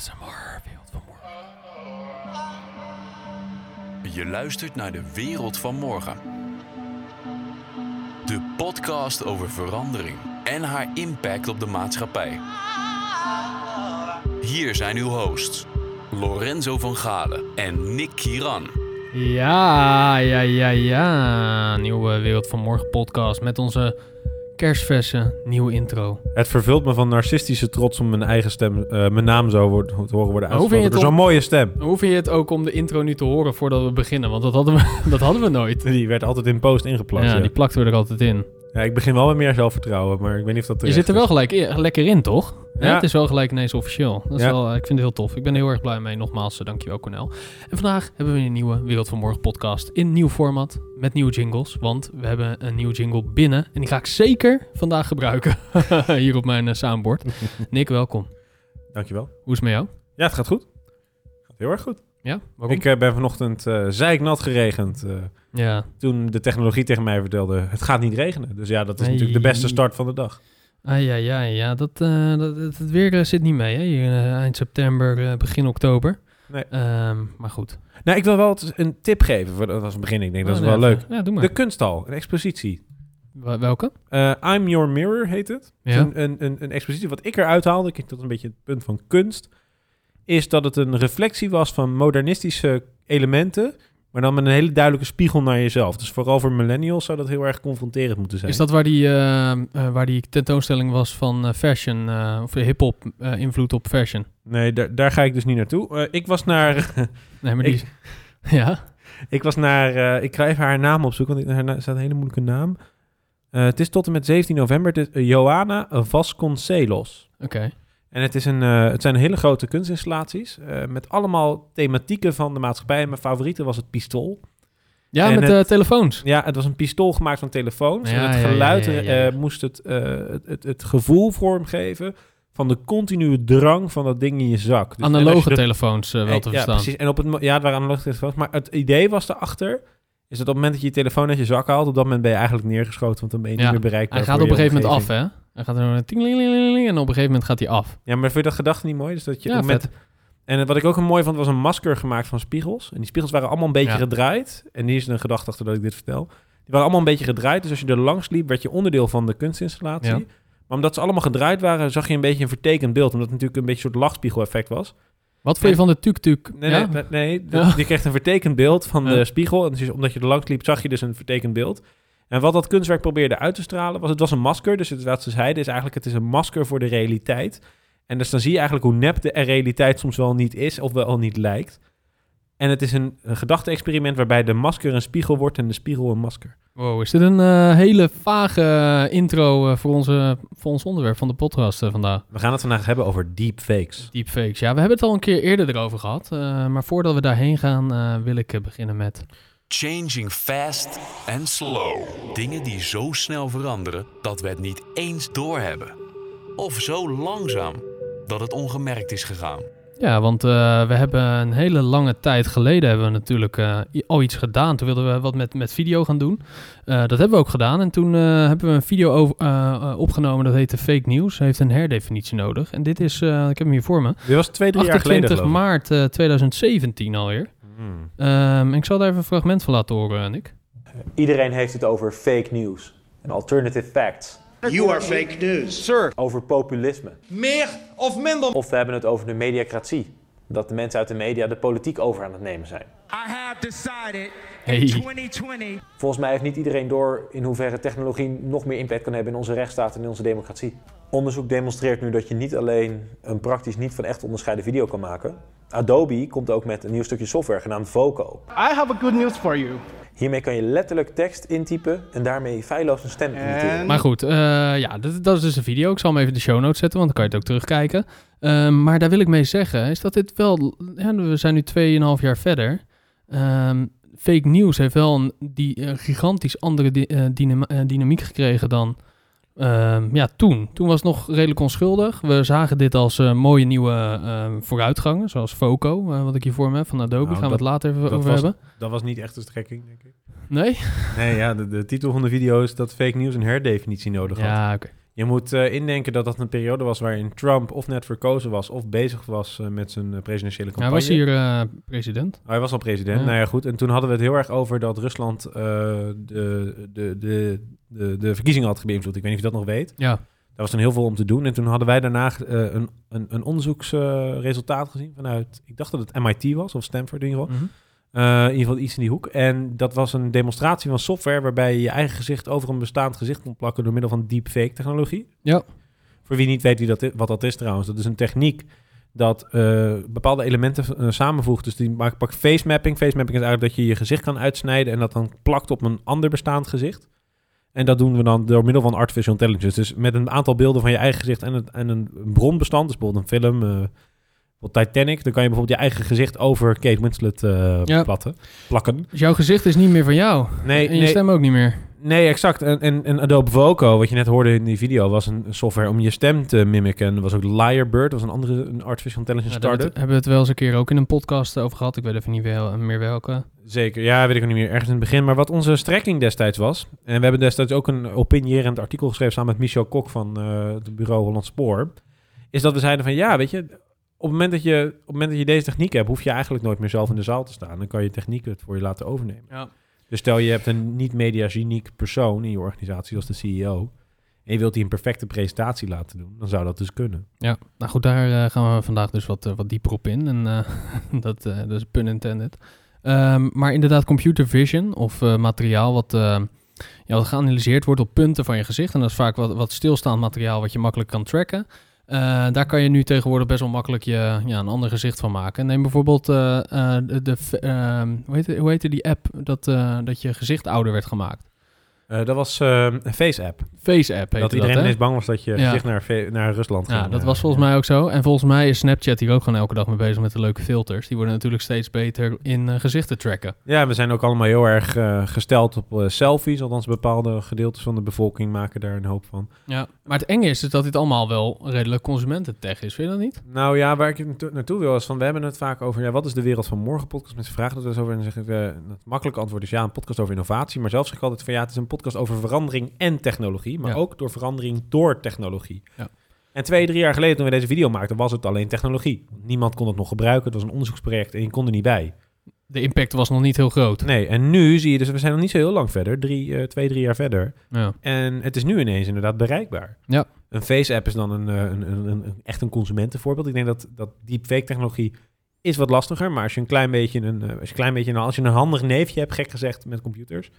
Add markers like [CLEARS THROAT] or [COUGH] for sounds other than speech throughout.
ASMR, Wereld van Morgen. Je luistert naar de Wereld van Morgen. De podcast over verandering en haar impact op de maatschappij. Hier zijn uw hosts, Lorenzo van Galen en Nick Kiran. Ja, ja, ja, ja. Nieuwe Wereld van Morgen podcast met onze kerstverse nieuwe intro. Het vervult me van narcistische trots om mijn eigen stem, eh, mijn naam zo wordt, te horen worden uitgesproken. zo'n mooie stem. Hoe vind je het ook om de intro nu te horen voordat we beginnen? Want dat hadden we, [LAUGHS] dat hadden we nooit. Die werd altijd in post ingeplakt. Ja, Ja, die plakten we er altijd in. Ja, ik begin wel met meer zelfvertrouwen, maar ik weet niet of dat Je zit er wel gelijk in- lekker in, toch? Hè. Het is wel gelijk ineens officieel. Dat is Ja. wel, eh, ik vind het heel tof. Ik ben er heel erg blij mee. Nogmaals, eh, dankjewel Cornel. En vandaag hebben we een nieuwe Wereld van Morgen podcast in nieuw format met nieuwe jingles. Want we hebben een nieuwe jingle binnen en die ga ik zeker vandaag gebruiken. [LAUGHS] Hier op mijn eh, soundboard. [LAUGHS] Nick, welkom. Dankjewel. Hoe is het met jou? Ja, het gaat goed. Gaat heel erg goed. Ja, waarom? Ik eh, ben vanochtend eh zeiknat geregend eh, ja. toen de technologie tegen mij vertelde, het gaat niet regenen. Dus ja, dat is Nee. natuurlijk de beste start van de dag. Ah, ja, ja, ja. Dat, dat, het weer zit niet mee, hè? Hier, eind september, begin oktober. Nee. Ehm, maar goed. Nou, ik wil wel een tip geven, voor, dat was het begin. Ik denk, dat is Oh, wel leuk. Ja, doe maar. De kunsthal, een expositie. Welke? I'm Your Mirror heet het. Ja. Een, een, een, een expositie. Wat ik eruit haalde, ik is een beetje het punt van kunst, is dat het een reflectie was van modernistische elementen, maar dan met een hele duidelijke spiegel naar jezelf. Dus vooral voor millennials zou dat heel erg confronterend moeten zijn. Is dat waar die, eh, eh, waar die tentoonstelling was van eh, fashion, of hip-hop invloed op fashion? Nee, daar, daar ga ik dus niet naartoe. Ik was naar, [LAUGHS] Nee, maar die. Ik- [LAUGHS] ja? ik was naar, ik ga even haar naam opzoeken, want haar na- staat een hele moeilijke naam. Het is tot en met 17 november. Het is Joana Vasconcelos. Oké. En het, is een, eh, het zijn hele grote kunstinstallaties eh, met allemaal thematieken van de maatschappij. En mijn favoriete was het pistool. Ja, En met het- eh, telefoons. Ja, het was een pistool gemaakt van telefoons. Ja, en het ja, ja, geluid ja, ja, ja. moest het, het, het, het gevoel vormgeven van de continue drang van dat ding in je zak. Dus- Analoge je telefoons wel te ja, verstaan. precies. En op het, ja, het waren analoge telefoons. Maar het idee was erachter, is dat op het moment dat je je telefoon uit je zak haalt, op dat moment ben je eigenlijk neergeschoten, want dan ben je Ja, niet meer bereikbaar Hij gaat op een gegeven moment af, hè? Hij gaat er een tingelingelingeling en op een gegeven moment gaat hij af. Ja, maar vind je dat gedachte niet mooi? Dus dat je Ja, vet. En wat ik ook een mooi vond, was een masker gemaakt van spiegels. En die spiegels waren allemaal een beetje Ja. gedraaid. En die is een gedachte achter dat ik dit vertel. Die waren allemaal een beetje gedraaid. Dus als je er langs liep, werd je onderdeel van de kunstinstallatie. Ja. Maar omdat ze allemaal gedraaid waren, zag je een beetje een vertekend beeld. Omdat het natuurlijk een beetje een soort lachspiegel-effect was. Wat vond je van de tuk-tuk? Nee, ja? nee, nee, Ja. je kreeg een vertekend beeld van de spiegel. En dus omdat je er langs liep, zag je dus een vertekend beeld. En wat dat kunstwerk probeerde uit te stralen, was het was een masker. Dus het, wat ze zeiden is eigenlijk, het is een masker voor de realiteit. En dus dan zie je eigenlijk hoe nep de realiteit soms wel niet is, of wel niet lijkt. En het is een, een gedachte-experiment waarbij de masker een spiegel wordt en de spiegel een masker. Wow, is dit een eh, hele vage eh, intro eh, voor, onze, voor ons onderwerp van de podcast vandaag? We gaan het vandaag hebben over deepfakes. Deepfakes. Ja, we hebben het al een keer eerder erover gehad. eh, maar voordat we daarheen gaan, wil ik beginnen met... Changing fast and slow. Dingen die zo snel veranderen dat we het niet eens doorhebben. Of zo langzaam dat het ongemerkt is gegaan. Ja, want eh, we hebben een hele lange tijd geleden hebben we natuurlijk eh, al iets gedaan. Toen wilden we wat met, met video gaan doen. Eh, dat hebben we ook gedaan. En toen eh, hebben we een video over, opgenomen. Dat heette Fake News. Heeft een herdefinitie nodig. En dit is, eh, ik heb hem hier voor me. Dit was twee, drie jaar geleden 28 maart eh, 2017 alweer. Hmm. Ehm, ik zal daar even een fragment van laten horen, Nick. Iedereen heeft het over fake news en alternative facts. You are fake news. Sir. Over populisme. Meer of minder? Of we hebben het over de mediacratie. Dat de mensen uit de media de politiek over aan het nemen zijn. I have decided Hey. in 2020 Volgens mij heeft niet iedereen door in hoeverre technologie nog meer impact kan hebben in onze rechtsstaat en in onze democratie. Onderzoek demonstreert nu dat je niet alleen een praktisch niet van echt onderscheiden video kan maken. Adobe komt ook met een nieuw stukje software genaamd Voco. I have a good news for you. Hiermee kan je letterlijk tekst intypen en daarmee feilloos een stem imiteren. En Maar goed, eh, ja, dat, dat is dus een video. Ik zal hem even in de show notes zetten, want dan kan je het ook terugkijken. Ehm, maar daar wil ik mee zeggen, is dat dit wel... Ja, we zijn nu 2,5 jaar verder. Ehm, fake news heeft wel een die, gigantisch andere di- eh, eh, dynamiek gekregen dan ehm, ja, toen. Toen was het nog redelijk onschuldig. We zagen dit als eh, mooie nieuwe ehm, vooruitgangen, zoals Foco, eh, wat ik hier voor me heb van Adobe. Nou, Gaan we het later even over was- hebben. Dat was niet echt de strekking, denk ik. Nee? Nee, ja, de, de titel van de video is dat fake news een herdefinitie nodig had. Ja, oké. Je moet eh, indenken dat dat een periode was waarin Trump of net verkozen was of bezig was eh, met zijn eh, presidentiële Hij campagne. was hier president. Oh, hij was al president. Ja. Nou ja, goed. En toen hadden we het heel erg over dat Rusland de, de, de, de, de verkiezingen had beïnvloed. Ik weet niet of je dat nog weet. Ja. Daar was toen heel veel om te doen. En toen hadden wij daarna een, een, een onderzoeksresultaat gezien vanuit, ik dacht dat het MIT was, of Stanford in ieder geval. Mhm. Eh, in ieder geval iets in die hoek. En dat was een demonstratie van software waarbij je je eigen gezicht over een bestaand gezicht kon plakken door middel van deepfake technologie. Ja. Voor wie niet weet wie dat i- wat dat is trouwens, dat is een techniek dat eh, bepaalde elementen eh, samenvoegt. Dus die maakt pak face mapping. Face mapping is eigenlijk dat je je gezicht kan uitsnijden en dat dan plakt op een ander bestaand gezicht. En dat doen we dan door middel van artificial intelligence. Dus met een aantal beelden van je eigen gezicht en, het, en een bronbestand. Dus bijvoorbeeld een film, bijvoorbeeld Titanic. Dan kan je bijvoorbeeld je eigen gezicht over Kate Winslet eh, Ja. platten, plakken. Dus jouw gezicht is niet meer van jou. Nee, en je nee, stem ook niet meer. nee, exact. En, en, en Adobe Voco, wat je net hoorde in die video, was een software om je stem te mimiken. En er was ook Lyrebird, dat was een andere een artificial intelligence Ja, daar startup. hebben we het wel eens een keer ook in een podcast over gehad. Ik weet even niet wel, meer welke. Zeker, ja, weet ik ook niet meer. Ergens in het begin. Maar wat onze strekking destijds was... en we hebben destijds ook een opinierend artikel geschreven... samen met Michel Kok van eh, het bureau Holland Spoor... is dat we zeiden van... ja, weet je... op het, moment dat je, op het moment dat je deze techniek hebt... hoef je eigenlijk nooit meer zelf in de zaal te staan. Dan kan je techniek het voor je laten overnemen. Ja. Dus stel je hebt een niet-media-geniek persoon in je organisatie... zoals de CEO... en je wilt die een perfecte presentatie laten doen... dan zou dat dus kunnen. Ja, nou goed, daar eh, gaan we vandaag dus wat, eh, wat dieper op in. En eh, [LAUGHS] dat, eh, dat is pun intended. Ehm, maar inderdaad, computer vision of eh, materiaal wat, eh, ja, wat geanalyseerd wordt op punten van je gezicht. En dat is vaak wat, wat stilstaand materiaal wat je makkelijk kan tracken. Eh, daar kan je nu tegenwoordig best wel makkelijk je, ja, een ander gezicht van maken. Neem bijvoorbeeld eh, eh, de, ehm, hoe, heette, hoe heette die app dat, dat je gezicht ouder werd gemaakt? Eh, dat was eh, een Face-app. Face app heette Dat iedereen dat, ineens bang was dat je Ja. gezicht naar, naar Rusland ging. Ja, dat eh, was volgens mij ook zo. En volgens mij is Snapchat hier ook gewoon elke dag mee bezig met de leuke filters. Die worden natuurlijk steeds beter in eh, gezichten tracken. Ja, we zijn ook allemaal heel erg gesteld op selfies. Althans, bepaalde gedeeltes van de bevolking maken daar een hoop van. Ja. Maar het enge is dus dat dit allemaal wel redelijk consumententech is. Vind je dat niet? Nou ja, waar ik naartoe- wil is van... We hebben het vaak over... Ja, wat is de wereld van morgen? Podcast mensen vragen dat wel eens over. En dan zeg ik... het makkelijke antwoord is ja, een podcast over innovatie. Maar zelf zeg ik altijd van ja, het is een podcast over verandering en technologie. Maar Ja. ook door verandering door technologie. Ja. En twee, drie jaar geleden toen we deze video maakten... was het alleen technologie. Niemand kon het nog gebruiken. Het was een onderzoeksproject en je kon er niet bij. De impact was nog niet heel groot. Nee, en nu zie je dus... We zijn nog niet zo heel lang verder. Drie, eh, twee, drie jaar verder. Ja. En het is nu ineens inderdaad bereikbaar. Ja. Een face-app is dan een, eh, een, een, echt een consumentenvoorbeeld. Ik denk dat, dat deepfake-technologie is wat lastiger. Maar als je een klein beetje een, eh, als je een klein beetje als je een handig neefje hebt, gek gezegd, met computers,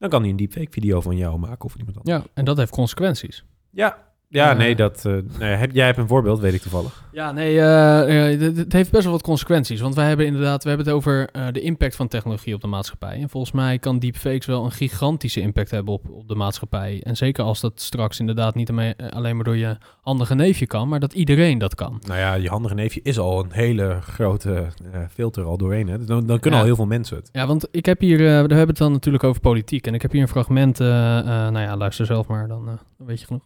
dan kan hij een deepfake-video van jou maken of iemand anders. ja, en dat heeft consequenties. Ja, ja, Eh. nee, dat. eh, nee, heb, jij hebt een voorbeeld, weet ik toevallig. Ja, nee, eh, het- heeft best wel wat consequenties. Want wij hebben inderdaad, we hebben het over de impact van technologie op de maatschappij. En volgens mij kan deepfakes wel een gigantische impact hebben op, op de maatschappij. En zeker als dat straks inderdaad niet alleen maar door je handige neefje kan, maar dat iedereen dat kan. Nou ja, je handige neefje is al een hele grote filter al doorheen. Hè? Dan, dan kunnen Ja. al heel veel mensen het. Ja, want ik heb hier, we hebben het dan natuurlijk over politiek. En ik heb hier een fragment, nou ja, luister zelf maar, dan, dan weet je genoeg.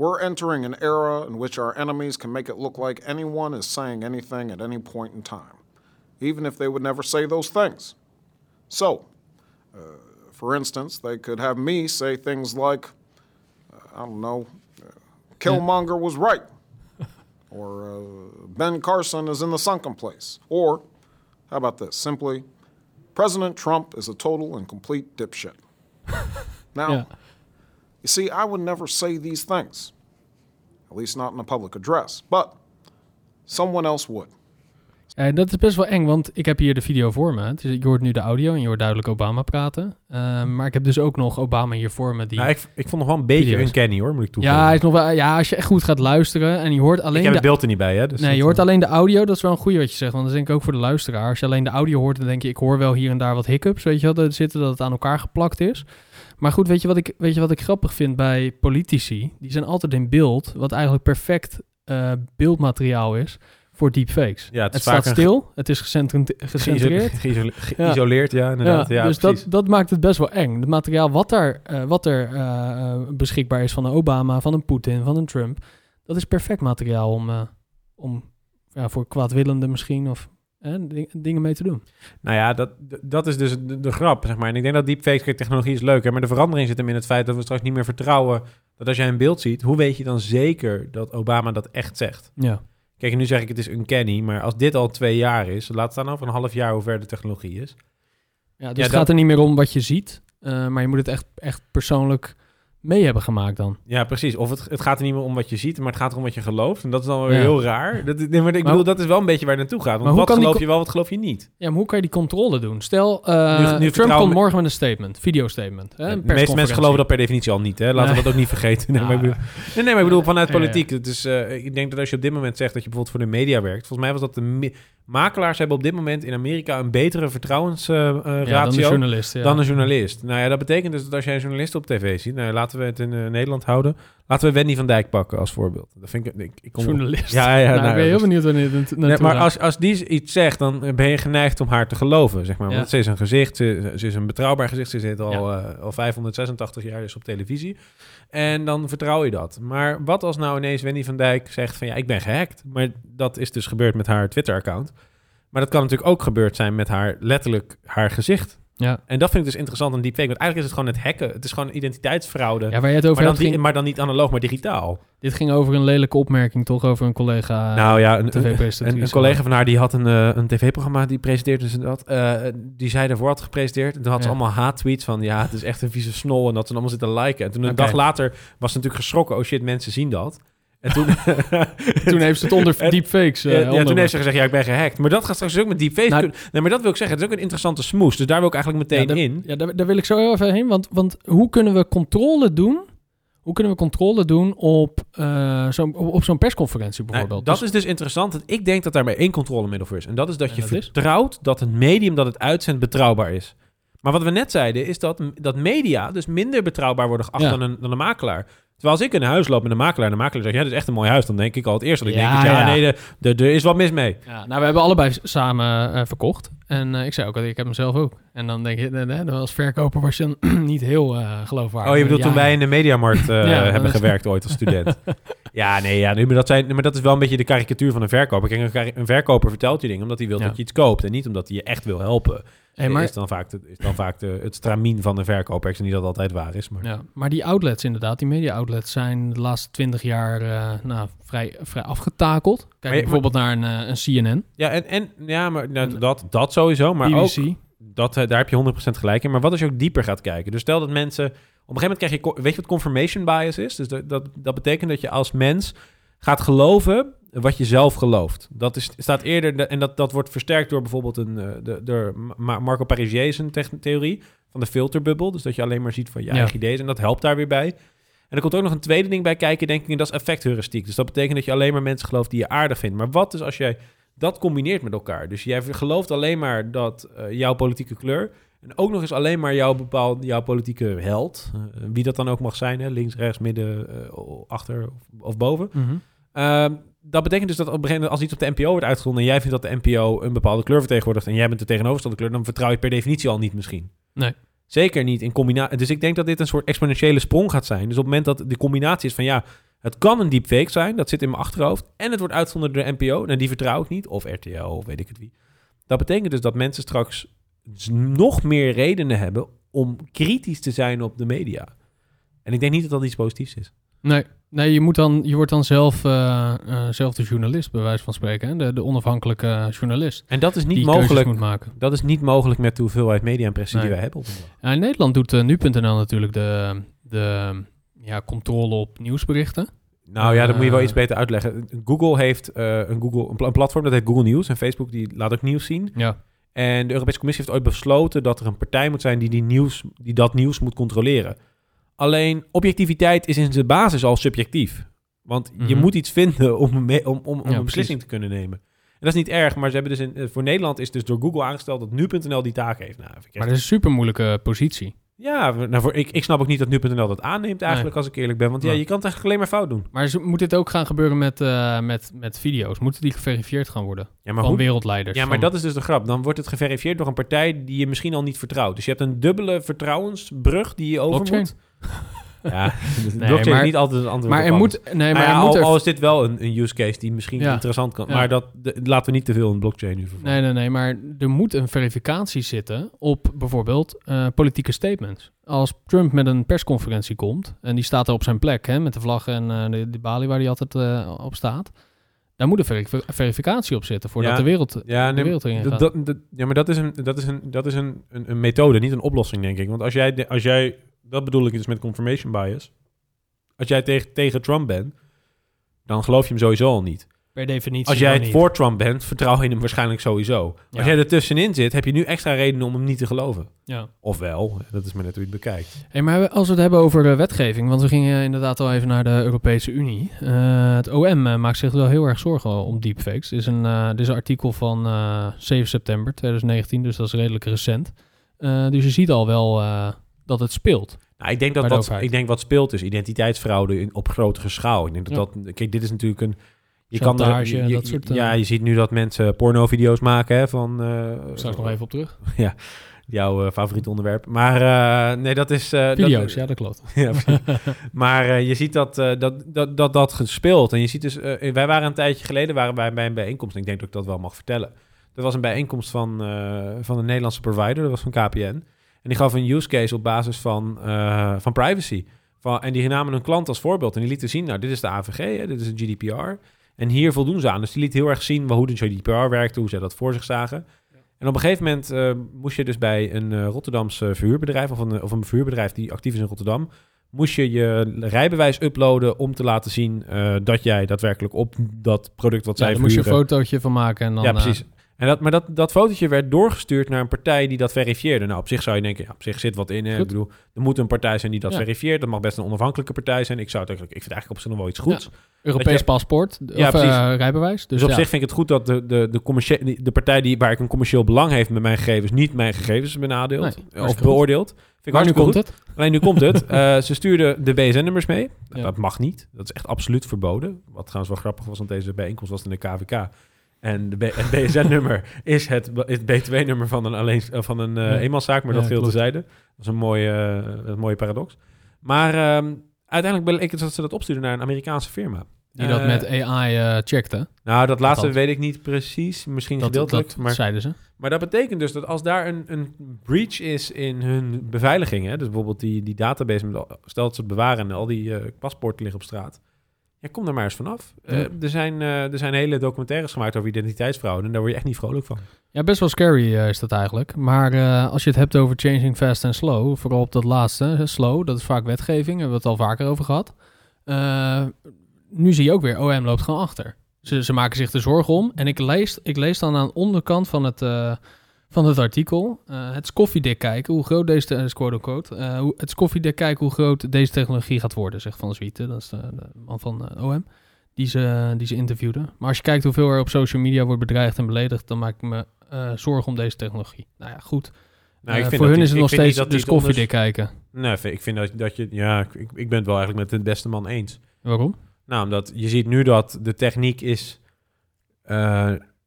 We're entering an era in which our enemies can make it look like anyone is saying anything at any point in time, even if they would never say those things. So, uh, for instance, they could have me say things like, uh, I don't know, uh, Killmonger was right, [LAUGHS] or uh, Ben Carson is in the sunken place, or how about this? Simply, President Trump is a total and complete dipshit. [LAUGHS] now, Ja. You see, I would never say these things, at least not in a public address, but someone else would. Eh, dat is best wel eng, want ik heb hier de video voor me. Dus je hoort nu de audio en je hoort duidelijk Obama praten. Eh, maar ik heb dus ook nog Obama hier voor me. Die... Nou, ik, ik vond nog wel een beetje Video's. uncanny hoor, moet ik toegeven. ja, hij is nog wel, ja, als je echt goed gaat luisteren en je hoort alleen ik heb de het beeld er niet bij, hè? Dus Nee, je hoort eh, alleen de audio. Dat is wel een goede wat je zegt. Want dat is denk ik ook voor de luisteraar. Als je alleen de audio hoort, dan denk je... ik hoor wel hier en daar wat hiccups, weet je wel, dat zitten... dat het aan elkaar geplakt is. Maar goed, weet je wat ik, weet je wat ik grappig vind bij politici? Die zijn altijd in beeld... wat eigenlijk perfect eh, beeldmateriaal is voor deepfakes. Ja, het staat stil, het is gecentreerd. Geïsole- Geïsoleerd, ja, inderdaad. Ja, dus precies. dat, dat maakt het best wel eng. Het materiaal wat, daar, eh, wat er eh, beschikbaar is van een Obama, van een Poetin, van een Trump... dat is perfect materiaal om, om ja, voor kwaadwillenden misschien... of ding- dingen mee te doen. Nou ja, dat, dat is dus de, de grap, zeg maar. En ik denk dat deepfake technologie is leuk, hè, maar de verandering zit hem in het feit dat we straks niet meer vertrouwen Dat als jij een beeld ziet, hoe weet je dan zeker dat Obama dat echt zegt? Ja. Kijk, en nu zeg ik het is uncanny, maar als dit al twee jaar is, laat staan over een half jaar hoe ver de technologie is. Ja, dus Ja, het dat- gaat er niet meer om wat je ziet, eh, maar je moet het echt, echt persoonlijk mee hebben gemaakt dan. Ja, precies. Of het, het gaat er niet meer om wat je ziet, maar het gaat erom wat je gelooft. En dat is dan weer Ja. heel raar. Dat, nee, maar ik Maar- bedoel, dat is wel een beetje waar het naartoe gaat. Maar Want hoe wat geloof je wel, wat geloof je niet? Ja, maar hoe kan je die controle doen? Stel, eh, Nu- nu Trump vertrouwen komt morgen met een statement, videostatement. Hè, de meeste mensen geloven dat per definitie al niet. Hè? Laten we dat ook niet vergeten. Nee, Ja. maar ik bedoel, nee, maar ik bedoel vanuit politiek. Het is, eh, ik denk dat als je op dit moment zegt dat je bijvoorbeeld voor de media werkt. Volgens mij was dat de makelaars hebben op dit moment in Amerika een betere vertrouwensratio dan journalist. Een journalist. Nou ja, dat betekent dus dat als jij een journalist op tv ziet, nou ja, laten we het in eh, Nederland houden. Laten we Wendy van Dijk pakken als voorbeeld. Dat vind ik, ik, ik kom journalist. Ja, ja, nou, nou, ik ben heel dus- benieuwd wanneer het Nee, maar als, als die iets zegt, dan ben je geneigd om haar te geloven, zeg maar. Ja. Want ze is een gezicht, ze, ze is een betrouwbaar gezicht. Ze zit al, eh, al 586 jaar dus op televisie. En dan vertrouw je dat. Maar wat als nou ineens Wendy van Dijk zegt van... ja, ik ben gehackt. Maar dat is dus gebeurd met haar Twitter-account. Maar dat kan natuurlijk ook gebeurd zijn met haar letterlijk haar gezicht. Ja. En dat vind ik dus interessant aan deepfake. Want eigenlijk is het gewoon het hacken. Het is gewoon identiteitsfraude. ja, waar je het over maar, dan hebt, ging, di- maar dan niet analoog, maar digitaal. dit ging over een lelijke opmerking, toch? Over een collega [LAUGHS] nou ja, een, een, een, een collega van haar die had een, eh, een tv-programma die presenteerde dus dat. eh, die zij daarvoor had gepresenteerd. En toen had ze allemaal haat-tweets van ja, het is echt een vieze snol. En dat ze allemaal zitten liken. En toen een dag later was ze natuurlijk geschrokken. Oh shit, mensen zien dat. En toen, [LAUGHS] Toen heeft ze het onder deepfakes eh, ja, ja, toen heeft ze gezegd, ja, ik ben gehackt. Maar dat gaat straks ook met deepfakes Nou- kunnen. Nee, maar dat wil ik zeggen. Het is ook een interessante smoes. Dus daar wil ik eigenlijk meteen ja, daar, in. Ja, daar, daar wil ik zo heel even heen. Want, want hoe kunnen we controle doen? Hoe kunnen we controle doen op, eh, zo'n op, zo'n persconferentie Nou, bijvoorbeeld? dat Dus- is dus interessant. want Ik denk dat daar maar één controlemiddel voor is. En dat is dat En je dat is? vertrouwt dat het medium dat het uitzendt betrouwbaar is. Maar wat we net zeiden is dat, dat media dus minder betrouwbaar worden geacht Ja. dan, een, dan een makelaar. Terwijl als ik in een huis loop met een makelaar en de makelaar zegt... ja, dit is echt een mooi huis. Dan denk ik al het eerste. Dat ik Ja, denk, ja, ja. nee, er- is wat mis mee. Ja, nou, we hebben allebei samen eh, verkocht. En eh, ik zei ook, al, ik heb hem zelf ook. En dan denk je, eh, als verkoper was je dan [CLEARS THROAT] niet heel eh geloofwaardig. Oh, je bedoelt Ja, toen wij in de mediamarkt eh, [LAUGHS] Ja, hebben gewerkt ooit als student. [LAUGHS] ja, nee, ja, nee, maar, dat zijn, maar dat is wel een beetje de karikatuur van een verkoper. Kijk, een, verkoper vertelt je dingen omdat hij wil Ja. dat je iets koopt. En niet omdat hij je echt wil helpen. Hey, maar, is dan vaak, de, is dan vaak de, het stramien van de verkoper. Ik zeg niet dat dat altijd waar is, maar... ja, maar die outlets inderdaad, die media-outlets zijn de laatste twintig jaar eh, nou, vrij, vrij afgetakeld. Kijk Maar bijvoorbeeld naar een, eh, een CNN, Ja, en, en ja, maar nou, dat, dat sowieso. Maar BBC. ook, dat, eh, daar heb je 100% gelijk in. Maar wat als je ook dieper gaat kijken? Dus stel dat mensen... Op een gegeven moment krijg je... Weet je wat confirmation bias is? Dus dat, dat, dat betekent dat je als mens gaat geloven wat je zelf gelooft. Dat is, staat eerder... de- en dat, dat wordt versterkt door bijvoorbeeld een, eh, de, door Ma- Marco Parisier zijn techn- theorie van de filterbubbel. Dus dat je alleen maar ziet van je Ja. eigen ideeën. En dat helpt daar weer bij. En er komt ook nog een tweede ding bij kijken, denk ik, en dat is effectheuristiek. Dus dat betekent dat je alleen maar mensen gelooft die je aardig vindt. Maar wat is als jij dat combineert met elkaar? Dus jij gelooft alleen maar dat eh, jouw politieke kleur... en ook nog eens alleen maar jouw, bepaald, jouw politieke held... eh, wie dat dan ook mag zijn, hè, links, rechts, midden, eh, achter of, boven... Mhm. Ehm, dat betekent dus dat op een gegeven moment als iets op de NPO wordt uitgezonden... en jij vindt dat de NPO een bepaalde kleur vertegenwoordigt... en jij bent de tegenovergestelde kleur... dan vertrouw je per definitie al niet misschien. Nee. Zeker niet in combinatie. Dus ik denk dat dit een soort exponentiële sprong gaat zijn. Dus op het moment dat de combinatie is van ja, het kan een deepfake zijn, dat zit in mijn achterhoofd, en het wordt uitgezonden door de NPO, nou die vertrouw ik niet, of RTL, of weet ik het wie. Dat betekent dus dat mensen straks nog meer redenen hebben om kritisch te zijn op de media. En ik denk niet dat dat iets positiefs is. Nee, nee je, moet dan, je wordt dan zelf, eh, eh, zelf de journalist, bij wijze van spreken. Hè? De, de onafhankelijke journalist. En dat is niet mogelijk. moet maken. Dat is niet mogelijk met de hoeveelheid media-impressie Nee. die wij hebben op. Ja, in Nederland doet eh, nu.nl natuurlijk de, de ja, controle op nieuwsberichten. Nou ja, dat moet je wel iets beter uitleggen. Google heeft een, Google, een platform dat heet Google News. En Facebook die laat ook nieuws zien. Ja, En de Europese Commissie heeft ooit besloten dat er een partij moet zijn die, die, nieuws, die dat nieuws moet controleren. Alleen objectiviteit is in zijn basis al subjectief. Want je Mhm. moet iets vinden om, om, om, om Ja, een beslissing te kunnen nemen. En dat is niet erg, maar ze hebben dus in, eh, voor Nederland is dus door Google aangesteld dat nu.nl die taak heeft. Nou, maar dat is een super moeilijke positie. Ja, nou, voor, ik, ik snap ook niet dat nu.nl dat aanneemt eigenlijk, als ik eerlijk ben. Want ja, je kan het eigenlijk alleen maar fout doen. Maar moet dit ook gaan gebeuren met, eh, met, met video's? Moeten die geverifieerd gaan worden? Ja, maar van hoe, wereldleiders? Ja, maar van- dat is dus de grap. Dan wordt het geverifieerd door een partij die je misschien al niet vertrouwt. Dus je hebt een dubbele vertrouwensbrug die je over Blockchain. moet. [LAUGHS] Ja, [LAUGHS] Nee, blockchain maar- is niet altijd het antwoord Maar er moet... Nee, Maar maar ja, er moet al, er... al is dit wel een, een use case die misschien Ja. interessant kan. Maar dat, de- laten we niet te veel in blockchain nu vervallen. Nee, nee, nee, maar er moet een verificatie zitten op bijvoorbeeld eh, politieke statements. Als Trump met een persconferentie komt en die staat er op zijn plek hè, met de vlag en eh, de, de balie waar hij altijd eh, op staat, daar moet een veri- verificatie op zitten voordat Ja, de wereld, Ja, de nee, wereld erin gaat. dat, dat- ja, maar dat is, een, dat is, een, dat is een, een, een methode, niet een oplossing, denk ik. Want als jij, als jij dat bedoel ik dus met confirmation bias. Als jij tegen, tegen Trump bent, dan geloof je hem sowieso al niet. per definitie. Als jij wel het niet. voor Trump bent, vertrouw je hem waarschijnlijk sowieso. Ja. Als jij er tussenin zit, heb je nu extra reden om hem niet te geloven. Ja. Ofwel, dat is maar net hoe je het bekijkt. Hey, maar als we het hebben over eh, wetgeving, want we gingen inderdaad al even naar de Europese Unie. Eh, het OM eh, maakt zich wel heel erg zorgen om deepfakes. Dit is een, eh, dit is een artikel van eh, 7 september 2019, dus dat is redelijk recent. Dus je ziet al wel dat het speelt. Nou, ik denk dat wat, ik denk wat speelt is identiteitsfraude in, op grotere schaal. Ik denk dat Ja. dat... Kijk, dit is natuurlijk een... Je kan er, je- je- dat soort, eh, ja, je ziet nu dat mensen pornovideo's maken hè, van... eh, Straks nog even op terug. [LAUGHS] Jouw eh, favoriete onderwerp. Maar nee, dat is... Video's, dat, ja, dat klopt. [LAUGHS] Ja, maar je ziet dat, dat, dat, dat dat gespeeld. En je ziet dus, wij waren een tijdje geleden waren wij bij een bijeenkomst. En ik denk dat ik dat wel mag vertellen. Dat was een bijeenkomst van, van een Nederlandse provider. Dat was van KPN. En die gaf een use case op basis van, eh, van privacy. Van, en die namen een klant als voorbeeld. En die lieten zien, nou, dit is de AVG, hè, dit is de GDPR. En hier voldoen ze aan. Dus die liet heel erg zien hoe de GDPR werkte, hoe zij dat voor zich zagen. En op een gegeven moment eh, moest je dus bij een eh, Rotterdamse verhuurbedrijf... Of een, of een verhuurbedrijf die actief is in Rotterdam... moest je je rijbewijs uploaden om te laten zien... dat jij daadwerkelijk op dat product wat Ja, zij daar moest je een fotootje van maken en dan... ja, precies. En dat, maar dat, dat fotootje werd doorgestuurd naar een partij die dat verifieerde. Nou, op zich zou je denken, ja, op zich zit wat in. Hè? Ik bedoel, er moet een partij zijn die dat Ja. verifieert. Dat mag best een onafhankelijke partij zijn. Ik, zou het eigenlijk, ik vind eigenlijk op zich nog wel iets goeds. Europees je- paspoort, Ja, of precies. eh, rijbewijs. Dus, Dus op zich vind ik het goed dat de, de, de, die- de partij die, waar ik een commercieel belang heeft met mijn gegevens... niet mijn gegevens benadeelt Nee, of beoordeelt. Vind ik Maar nu hartstikke komt goed. het. Alleen nu komt het. [LAUGHS] Eh, ze stuurden de BSN-nummers mee. Dat mag niet. Dat is echt absoluut verboden. Wat trouwens wel grappig was, want deze bijeenkomst was in de KVK. En de B- het BSN-nummer [LAUGHS] is het, is het BTW-nummer van een, alleen, eh, van een eh, Ja. eenmanszaak, maar Ja, dat geheel klopt. tezijde. Dat is een mooie, eh, een mooie paradox. Maar ehm, uiteindelijk bleek het dat ze dat opstuurden naar een Amerikaanse firma. Die dat met AI checkte. Nou, dat laatste weet ik niet precies. Misschien Dat, gedeeltelijk. dat maar zeiden ze. maar dat betekent dus dat als daar een, een breach is in hun beveiliging, hè, dus bijvoorbeeld die, die database, met, al- stel dat ze het bewaren en al die paspoorten liggen op straat, ja, kom er maar eens vanaf. Eh, er, zijn, eh, er zijn hele documentaires gemaakt over identiteitsfraude en daar word je echt niet vrolijk van. Ja, best wel scary eh, is dat eigenlijk. Maar als je het hebt over changing fast en slow, vooral op dat laatste, slow, dat is vaak wetgeving, hebben we het al vaker over gehad. Eh, nu zie je ook weer, OM loopt gewoon achter. Ze, ze maken zich er zorgen om. En ik lees, ik lees dan aan de onderkant van het, van het artikel, eh, het is koffiedik kijken hoe groot deze, te- is quote-unquote, eh, hoe, het is koffiedik kijken hoe groot deze technologie gaat worden, zegt Van Zwieten, dat is de, de man van OM, die ze, die ze interviewden. Maar als je kijkt hoeveel er op social media wordt bedreigd en beledigd, dan maak ik me zorgen om deze technologie. Nou ja, goed. Nou, ik vind voor hun die- is het nog steeds dat dus koffiedik kijken. Nee, ik vind dat, dat je... Ja, ik, ik ben het wel eigenlijk met de beste man eens. Waarom? Nou, omdat je ziet nu dat de techniek is,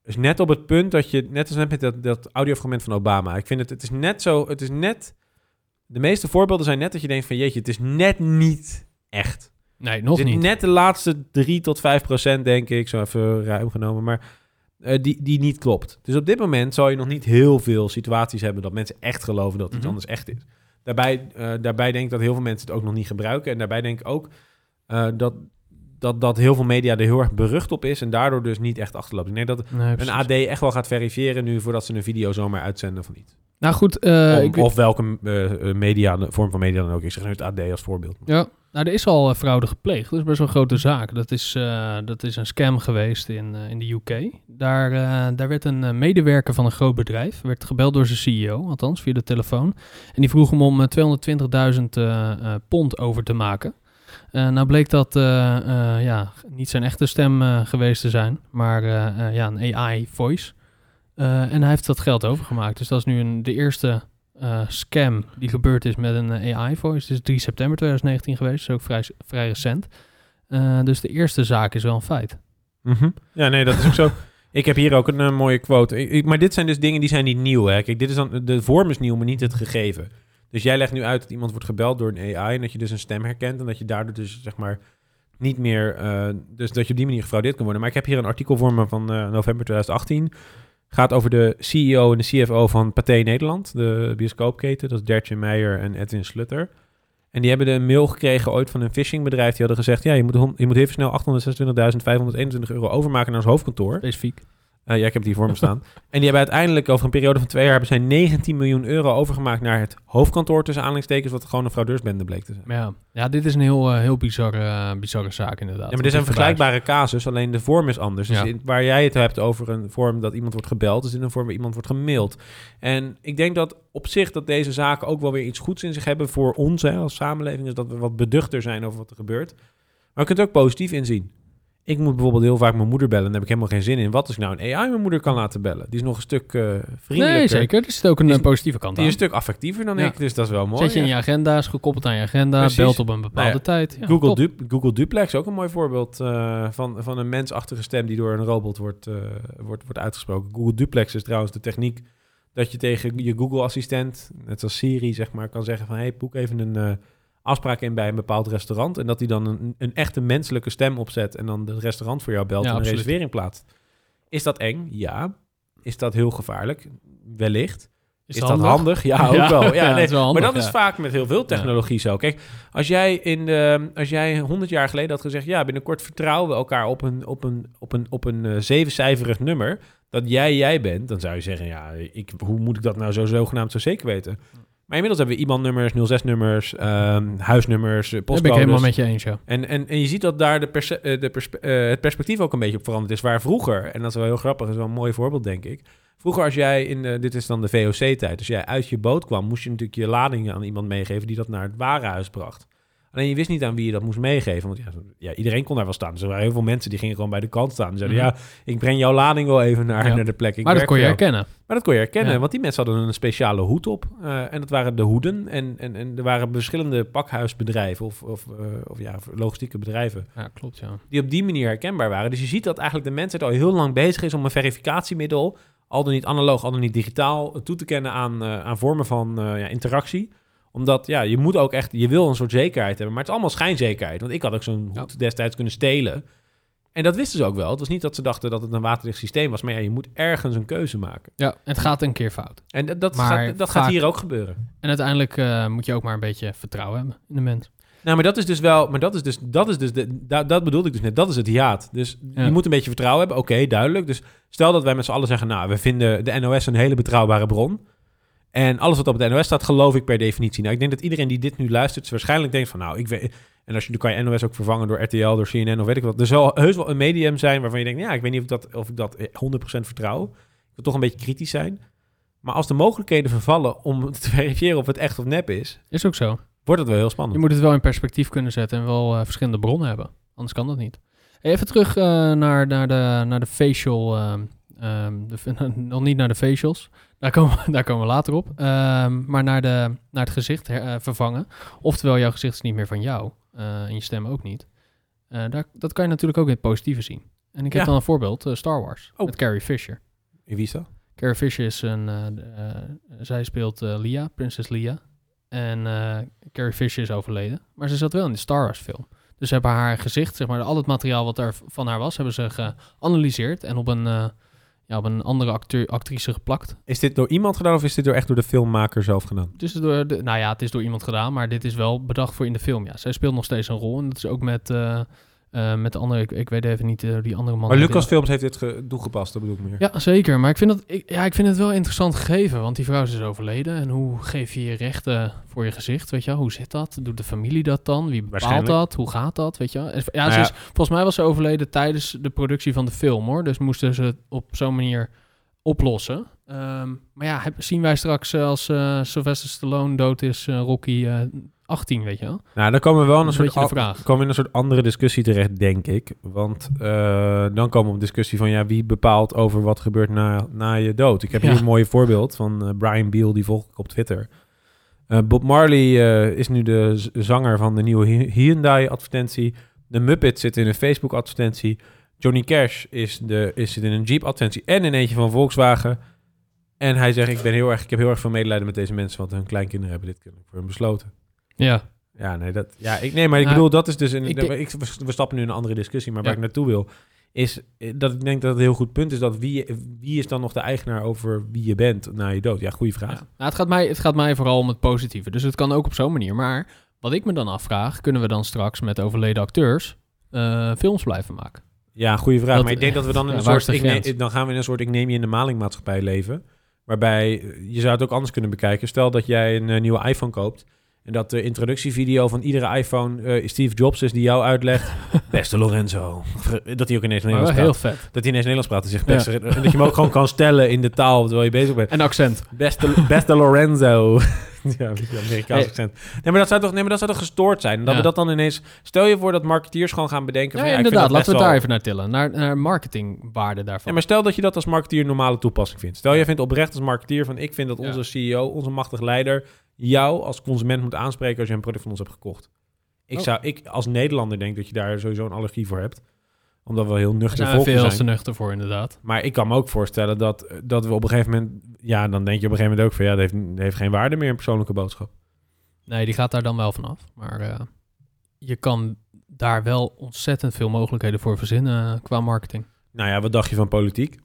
is net op het punt dat je, net als net met dat, dat audiofragment van Obama. Ik vind het, het is net zo, het is net, de meeste voorbeelden zijn net dat je denkt van jeetje, het is net niet echt. Nee, nog niet. Net de laatste 3 tot 5 procent, denk ik, zo even ruim genomen, maar eh, die, die niet klopt. Dus op dit moment zal je nog niet heel veel situaties hebben dat mensen echt geloven dat iets Mhm. anders echt is. Daarbij, eh, daarbij denk ik dat heel veel mensen het ook nog niet gebruiken. En daarbij denk ik ook eh, dat, dat, dat heel veel media er heel erg berucht op is en daardoor dus niet echt achterloopt. Ik denk dat Nee, een. AD echt wel gaat verifiëren nu voordat ze een video zomaar uitzenden of niet. Nou goed, eh, Om- ik weet- of welke eh, media, vorm van media dan ook. Ik zeg nu het AD als voorbeeld. Ja, nou, er is al fraude gepleegd. Dat is best wel een grote zaak. Dat is, dat is een scam geweest in, in de UK. Daar, daar werd een medewerker van een groot bedrijf, werd gebeld door zijn CEO, althans via de telefoon. En die vroeg hem om eh, 220.000 eh, eh, pond over te maken. Eh, nou bleek dat eh, eh, ja, niet zijn echte stem geweest te zijn, maar ja, een AI-voice. en hij heeft dat geld overgemaakt. Dus dat is nu een, de eerste scam die gebeurd is met een AI-voice. Is 3 september 2019 geweest, dus ook vrij, vrij recent. Dus de eerste zaak is wel een feit. Mhm. Ja, nee, dat is ook zo. [LAUGHS] Ik heb hier ook een mooie quote. Maar dit zijn dus dingen die zijn niet nieuw. Hè. Kijk, dit is dan, de vorm is nieuw, maar niet het gegeven. Dus jij legt nu uit dat iemand wordt gebeld door een AI en dat je dus een stem herkent en dat je daardoor dus zeg maar niet meer, eh, dus dat je op die manier gefraudeerd kan worden. Maar ik heb hier een artikel voor me van eh, november 2018. Gaat over de CEO en de CFO van Pathé Nederland, de bioscoopketen. Dat is Dertje Meijer en Edwin Slutter. En die hebben een mail gekregen ooit van een phishingbedrijf. Die hadden gezegd, ja, je moet, je moet even snel 826.521 euro overmaken naar ons hoofdkantoor. Specifiek. Eh, ja, ik heb het hier voor me staan. [LAUGHS] En die hebben uiteindelijk over een periode van twee jaar... hebben zij 19 miljoen euro overgemaakt naar het hoofdkantoor... tussen aanhalingstekens, wat gewoon een fraudeursbende bleek te zijn. Ja. ja, dit is een heel, eh, heel bizarre, eh, bizarre zaak inderdaad. Ja, maar dit is een Want verbaast. vergelijkbare casus, alleen de vorm is anders. Dus Ja. in- waar jij het hebt over een vorm dat iemand wordt gebeld, is dit een vorm waar iemand wordt gemaild. En ik denk dat op zich dat deze zaken ook wel weer iets goeds in zich hebben voor ons hè, als samenleving, is dat we wat beduchter zijn over wat er gebeurt. Maar je kunt er ook positief in zien. Ik moet bijvoorbeeld heel vaak mijn moeder bellen, daar heb ik helemaal geen zin in. Wat als ik nou een AI mijn moeder kan laten bellen? Die is nog een stuk eh vriendelijker. Nee, zeker. Er zit ook een Die is- eh, positieve kant Die aan. is een stuk affectiever dan Ja. ik, dus dat is wel mooi. Zet je in je agenda, is gekoppeld aan je agenda, Precies. belt op een bepaalde Nou ja, tijd. Ja, Google, du Google Duplex, ook een mooi voorbeeld eh, van, van een mensachtige stem die door een robot wordt, wordt, wordt uitgesproken. Google Duplex is trouwens de techniek dat je tegen je Google-assistent, net zoals Siri, zeg maar, kan zeggen van... hey, boek even een afspraak in bij een bepaald restaurant. En dat hij dan een, een echte menselijke stem opzet en dan het restaurant voor jou belt Ja, en een reservering plaatst. Is dat eng? Ja. Is dat heel gevaarlijk? Wellicht. Is, dat handig? Ja, [LAUGHS] ook Ja, wel. Ja, [LAUGHS] nee. wel handig, maar dat is vaak met heel veel technologie zo. Kijk, als jij, in de, als jij 100 jaar geleden had gezegd... ja, binnenkort vertrouwen we elkaar op een, op een, op een, op een eh, zevencijferig nummer... dat jij jij bent, dan zou je zeggen... ja, ik, hoe moet ik dat nou zo zogenaamd zo zeker weten? Maar inmiddels hebben we IBAN-nummers, 06-nummers, ehm, huisnummers, eh, Dat ben ik postcodes... helemaal met je eens, ja. En, en, en je ziet dat daar de eh, de perspe- eh, het perspectief ook een beetje op veranderd is. Waar vroeger, en dat is wel heel grappig, dat is wel een mooi voorbeeld, denk ik. Vroeger als jij in, de, dit is dan de VOC-tijd, als jij uit je boot kwam, moest je natuurlijk je ladingen aan iemand meegeven die dat naar het warenhuis bracht. Alleen je wist niet aan wie je dat moest meegeven. Want ja, ja, iedereen kon daar wel staan. Dus er waren heel veel mensen die gingen gewoon bij de kant staan. Die zeiden, Mhm. ja, ik breng jouw lading wel even naar, Ja. naar de plek. Ik Maar dat kon je herkennen. Maar dat kon je herkennen, Ja. want die mensen hadden een speciale hoed op. Eh, en dat waren de hoeden. En, en, en er waren verschillende pakhuisbedrijven of, of, eh, of ja, logistieke bedrijven Ja, klopt, ja. die op die manier herkenbaar waren. Dus je ziet dat eigenlijk de mensheid al heel lang bezig is om een verificatiemiddel, al dan niet analoog, al dan niet digitaal, toe te kennen aan, eh, aan vormen van ja, interactie. Omdat ja, je moet ook echt, je wil een soort zekerheid hebben, maar het is allemaal schijnzekerheid. Want ik had ook zo'n Ja. hoed destijds kunnen stelen. En dat wisten ze ook wel. Het was niet dat ze dachten dat het een waterdicht systeem was, maar ja, je moet ergens een keuze maken. Ja, het gaat een keer fout. En dat, gaat, dat gaat hier ook gebeuren. En uiteindelijk eh, moet je ook maar een beetje vertrouwen hebben in de mens. Nou, maar dat is dus wel, maar dat is dus, dat is dus, de, da- dat bedoelde ik dus net, dat is het hiaat. Dus Ja. je moet een beetje vertrouwen hebben, oké, duidelijk. Dus stel dat wij met z'n allen zeggen, nou, we vinden de NOS een hele betrouwbare bron. En alles wat op de NOS staat, geloof ik per definitie. Nou, ik denk dat iedereen die dit nu luistert, waarschijnlijk denkt van, nou, ik weet... En als je, dan kan je NOS ook vervangen door RTL, door CNN of weet ik wat. Er zal heus wel een medium zijn waarvan je denkt, ja, ik weet niet of ik dat, of ik dat eh, 100% vertrouw. Ik wil toch een beetje kritisch zijn. Maar als de mogelijkheden vervallen om [LAUGHS] te verifiëren of het echt of nep is, Is ook zo. wordt het wel heel spannend. Je moet het wel in perspectief kunnen zetten en wel eh, verschillende bronnen hebben. Anders kan dat niet. Even terug eh, naar, naar, de, naar de facial. ehm, ehm, de, [LAUGHS] nog niet naar de facials. Daar komen, we- [LAUGHS] daar komen we later op. Ehm, maar naar, de, naar het gezicht her- eh, vervangen. Oftewel, jouw gezicht is niet meer van jou. eh, en je stem ook niet. Eh, daar, dat kan je natuurlijk ook in het positieve zien. En ik heb Ja. dan een voorbeeld. Star Wars. Oh. Met Carrie Fisher. Wie is dat? Carrie Fisher is een... zij speelt eh Leia, prinses Leia. En eh, Carrie Fisher is overleden. Maar ze zat wel in de Star Wars film. Dus ze hebben haar gezicht, zeg maar, al het materiaal wat er van haar was, hebben ze geanalyseerd en op een, eh, ja, op een andere acteur, actrice geplakt. Is dit door iemand gedaan of is dit door echt door de filmmaker zelf gedaan? Is door de, nou ja, het is door iemand gedaan, maar dit is wel bedacht voor in de film. Ja, zij speelt nog steeds een rol en dat is ook met, eh, eh, met de andere, ik, ik weet even niet, eh, die andere man. Maar Lucasfilms heeft dit ge- toegepast, dat bedoel ik meer. Ja, zeker. Maar ik vind, dat, ik, ja, ik vind het wel interessant gegeven. Want die vrouw is dus overleden. En hoe geef je je rechten voor je gezicht? Weet je wel? Hoe zit dat? Doet de familie dat dan? Wie bepaalt dat? Hoe gaat dat? Weet je Ja, Nou ze ja. is, volgens mij was ze overleden tijdens de productie van de film, hoor. Dus moesten ze het op zo'n manier oplossen. Ehm, maar ja, heb- zien wij straks eh, als Sylvester Stallone dood is, Rocky eh 18, weet je wel? Nou, dan komen we wel een een soort, vraag. komen in een soort andere discussie terecht, denk ik. Want eh, dan komen we op discussie van ja, wie bepaalt over wat gebeurt na, na je dood. Ik heb Ja. hier een mooi voorbeeld van eh, Brian Beal, die volg ik op Twitter. Eh, Bob Marley is nu de zanger van de nieuwe Hy- Hyundai-advertentie. De Muppet zit in een Facebook-advertentie. Johnny Cash is, de, is zit in een Jeep-advertentie en in eentje van Volkswagen. En hij zegt, ik, ben heel erg, ik heb heel erg veel medelijden met deze mensen, want hun kleinkinderen hebben dit voor hun besloten. Ja, Ja, nee, dat, ja, ik, nee maar ik Nou, bedoel, dat is dus... Een, ik we, stappen nu in een andere discussie, maar waar ik naartoe wil... is eh, dat ik denk dat het een heel goed punt is... dat wie, wie is dan nog de eigenaar over wie je bent na je dood? Ja, goede vraag. Nou, het, gaat mij, het gaat mij vooral om het positieve. Dus het kan ook op zo'n manier. Maar wat ik me dan afvraag, kunnen we dan straks met overleden acteurs eh, films blijven maken? Ja, goede vraag. Dat- maar ik denk dat we dan in een soort... Ik ne- grens? dan gaan we in een soort ik neem je in de malingmaatschappij leven. Waarbij eh, je zou het ook anders kunnen bekijken. Stel dat jij een nieuwe iPhone koopt. En dat de introductievideo van iedere iPhone eh, Steve Jobs is die jou uitlegt. [LAUGHS] Beste Lorenzo. Dat hij ook ineens Nederlands wel praat. heel vet. Dat hij ineens Nederlands praat en zegt beste. En dat je hem ook gewoon kan stellen in de taal terwijl je bezig bent. En accent. Beste, beste Lorenzo. [LAUGHS] ja, Amerikaans Hey. accent. Nee maar, dat zou toch, nee, maar dat zou toch gestoord zijn? Dat Ja. we dat dan ineens... Stel je voor dat marketeers gewoon gaan bedenken... Ja, van, inderdaad, laten we het daar wel- even naar tillen. Naar, naar marketingwaarde daarvan. Ja, maar stel dat je dat als marketeer normale toepassing vindt. Stel, jij vindt oprecht als marketeer van... ik vind dat onze CEO, onze machtig leider... jou als consument moet aanspreken als je een product van ons hebt gekocht. Ik, Oh. zou, ik als Nederlander denk dat je daar sowieso een allergie voor hebt. Omdat we heel nuchter zijn we volk veel zijn. te nuchter voor, inderdaad. Maar ik kan me ook voorstellen dat, dat we op een gegeven moment... Ja, dan denk je op een gegeven moment ook van... Ja, dat heeft, dat heeft geen waarde meer, een persoonlijke boodschap. Nee, die gaat daar dan wel vanaf. Maar eh, je kan daar wel ontzettend veel mogelijkheden voor verzinnen eh, qua marketing. Nou ja, wat dacht je van politiek?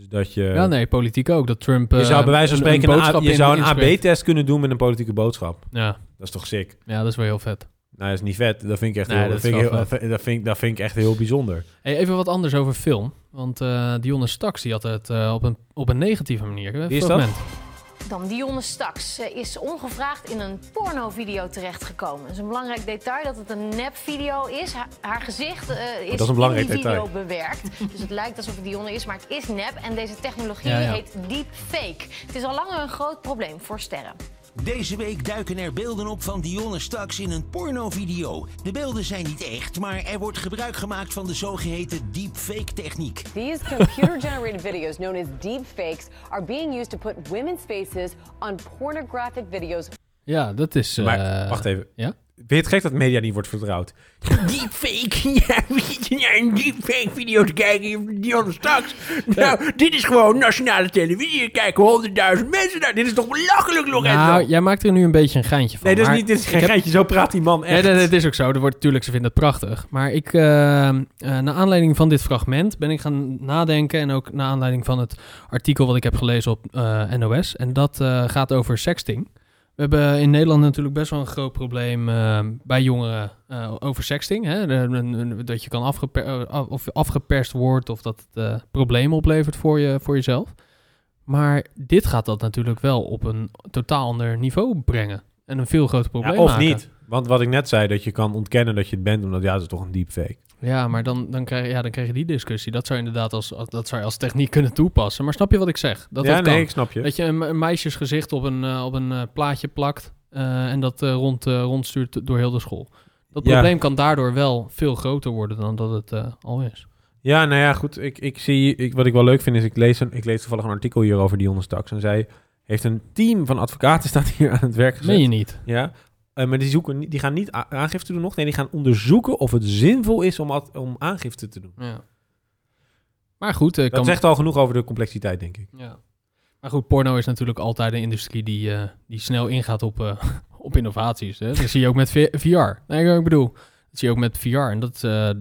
Dus dat je... ja, nee, politiek ook. Dat Trump... Je eh, zou bij wijze van een- spreken een je zou een. AB-test kunnen doen met een politieke boodschap. Ja, Dat is toch sick? ja, dat is wel heel vet. Nou, dat is niet vet. Dat vind ik echt, Nee, heel, dat vind ik heel, dat, vind ik, dat vind ik echt heel bijzonder. Hey, even wat anders over film. Want eh Dionne Staks die had het eh, op, een, op een negatieve manier. Wie is dat? Dan Dionne Staks Ze is ongevraagd in een pornovideo terechtgekomen. Het is een belangrijk detail dat het een nepvideo is. Haar, haar gezicht eh, is, is een belangrijk in die video bewerkt. [LAUGHS] Dus het lijkt alsof het Dionne is, maar het is nep. En deze technologie Ja, ja. heet deepfake. Het is al langer een groot probleem voor sterren. Deze week duiken er beelden op van Dionne Staks in een pornovideo. De beelden zijn niet echt, maar er wordt gebruik gemaakt van de zogeheten deepfake-techniek. These computer-generated videos, known as deepfakes, are being used to put women's faces on pornographic videos. Ja, dat is... eh, Maar wacht even. Ja? Het gek dat media niet wordt vertrouwd? Deepfake? [LAUGHS] Ja, we zitten naar een deepfake-video te kijken van Dionne Staks. Nou, dit is gewoon nationale televisie. Er kijken honderdduizend mensen naar. Dit is toch belachelijk, Lorenzo? Nou, jij maakt er nu een beetje een geintje van. Nee, dit is, maar niet, dit is geen heb- geintje. Zo praat die man Nee, echt. dat, dat is ook zo. Er wordt, natuurlijk, ze vinden het prachtig. Maar ik, eh, naar aanleiding van dit fragment ben ik gaan nadenken. En ook naar aanleiding van het artikel wat ik heb gelezen op eh, NOS. En dat gaat over sexting. We hebben in Nederland natuurlijk best wel een groot probleem eh, bij jongeren eh, over sexting. Hè? Dat je kan afgeper, eh, af- of afgeperst wordt of dat het eh, problemen oplevert voor, je, voor jezelf. Maar dit gaat dat natuurlijk wel op een totaal ander niveau brengen. En een veel groter Ja, probleem of maken. niet. Want wat ik net zei, dat je kan ontkennen dat je het bent, omdat ja, dat is toch een deepfake. Ja, maar dan, dan, krijg, ja, dan krijg je die discussie. Dat zou je inderdaad als, als, dat zou je als techniek kunnen toepassen. Maar snap je wat ik zeg? Dat ja, dat nee, kan. ik snap je. Dat je een, een meisjesgezicht op een, eh, op een eh, plaatje plakt eh, en dat rond, rondstuurt door heel de school. Dat Ja. probleem kan daardoor wel veel groter worden dan dat het al is. Ja, nou ja, goed. Ik, ik zie, ik, wat ik wel leuk vind is, ik lees, een, ik lees toevallig een artikel hier over Dionne Staks. En zij heeft een team van advocaten [LAUGHS] staat hier aan het werk gezet. Meen je niet? Ja, eh, maar die, zoeken, die gaan niet aangifte doen nog. Nee, die gaan onderzoeken of het zinvol is om, om aangifte te doen. Ja. Maar goed, eh, Dat kan, zegt al genoeg over de complexiteit, denk ik. ja. maar goed, porno is natuurlijk altijd een industrie die, eh, die snel ingaat op, [LAUGHS] op innovaties. Hè? Dat zie je ook met VR. Nee, ik bedoel, dat zie je ook met VR. En dat,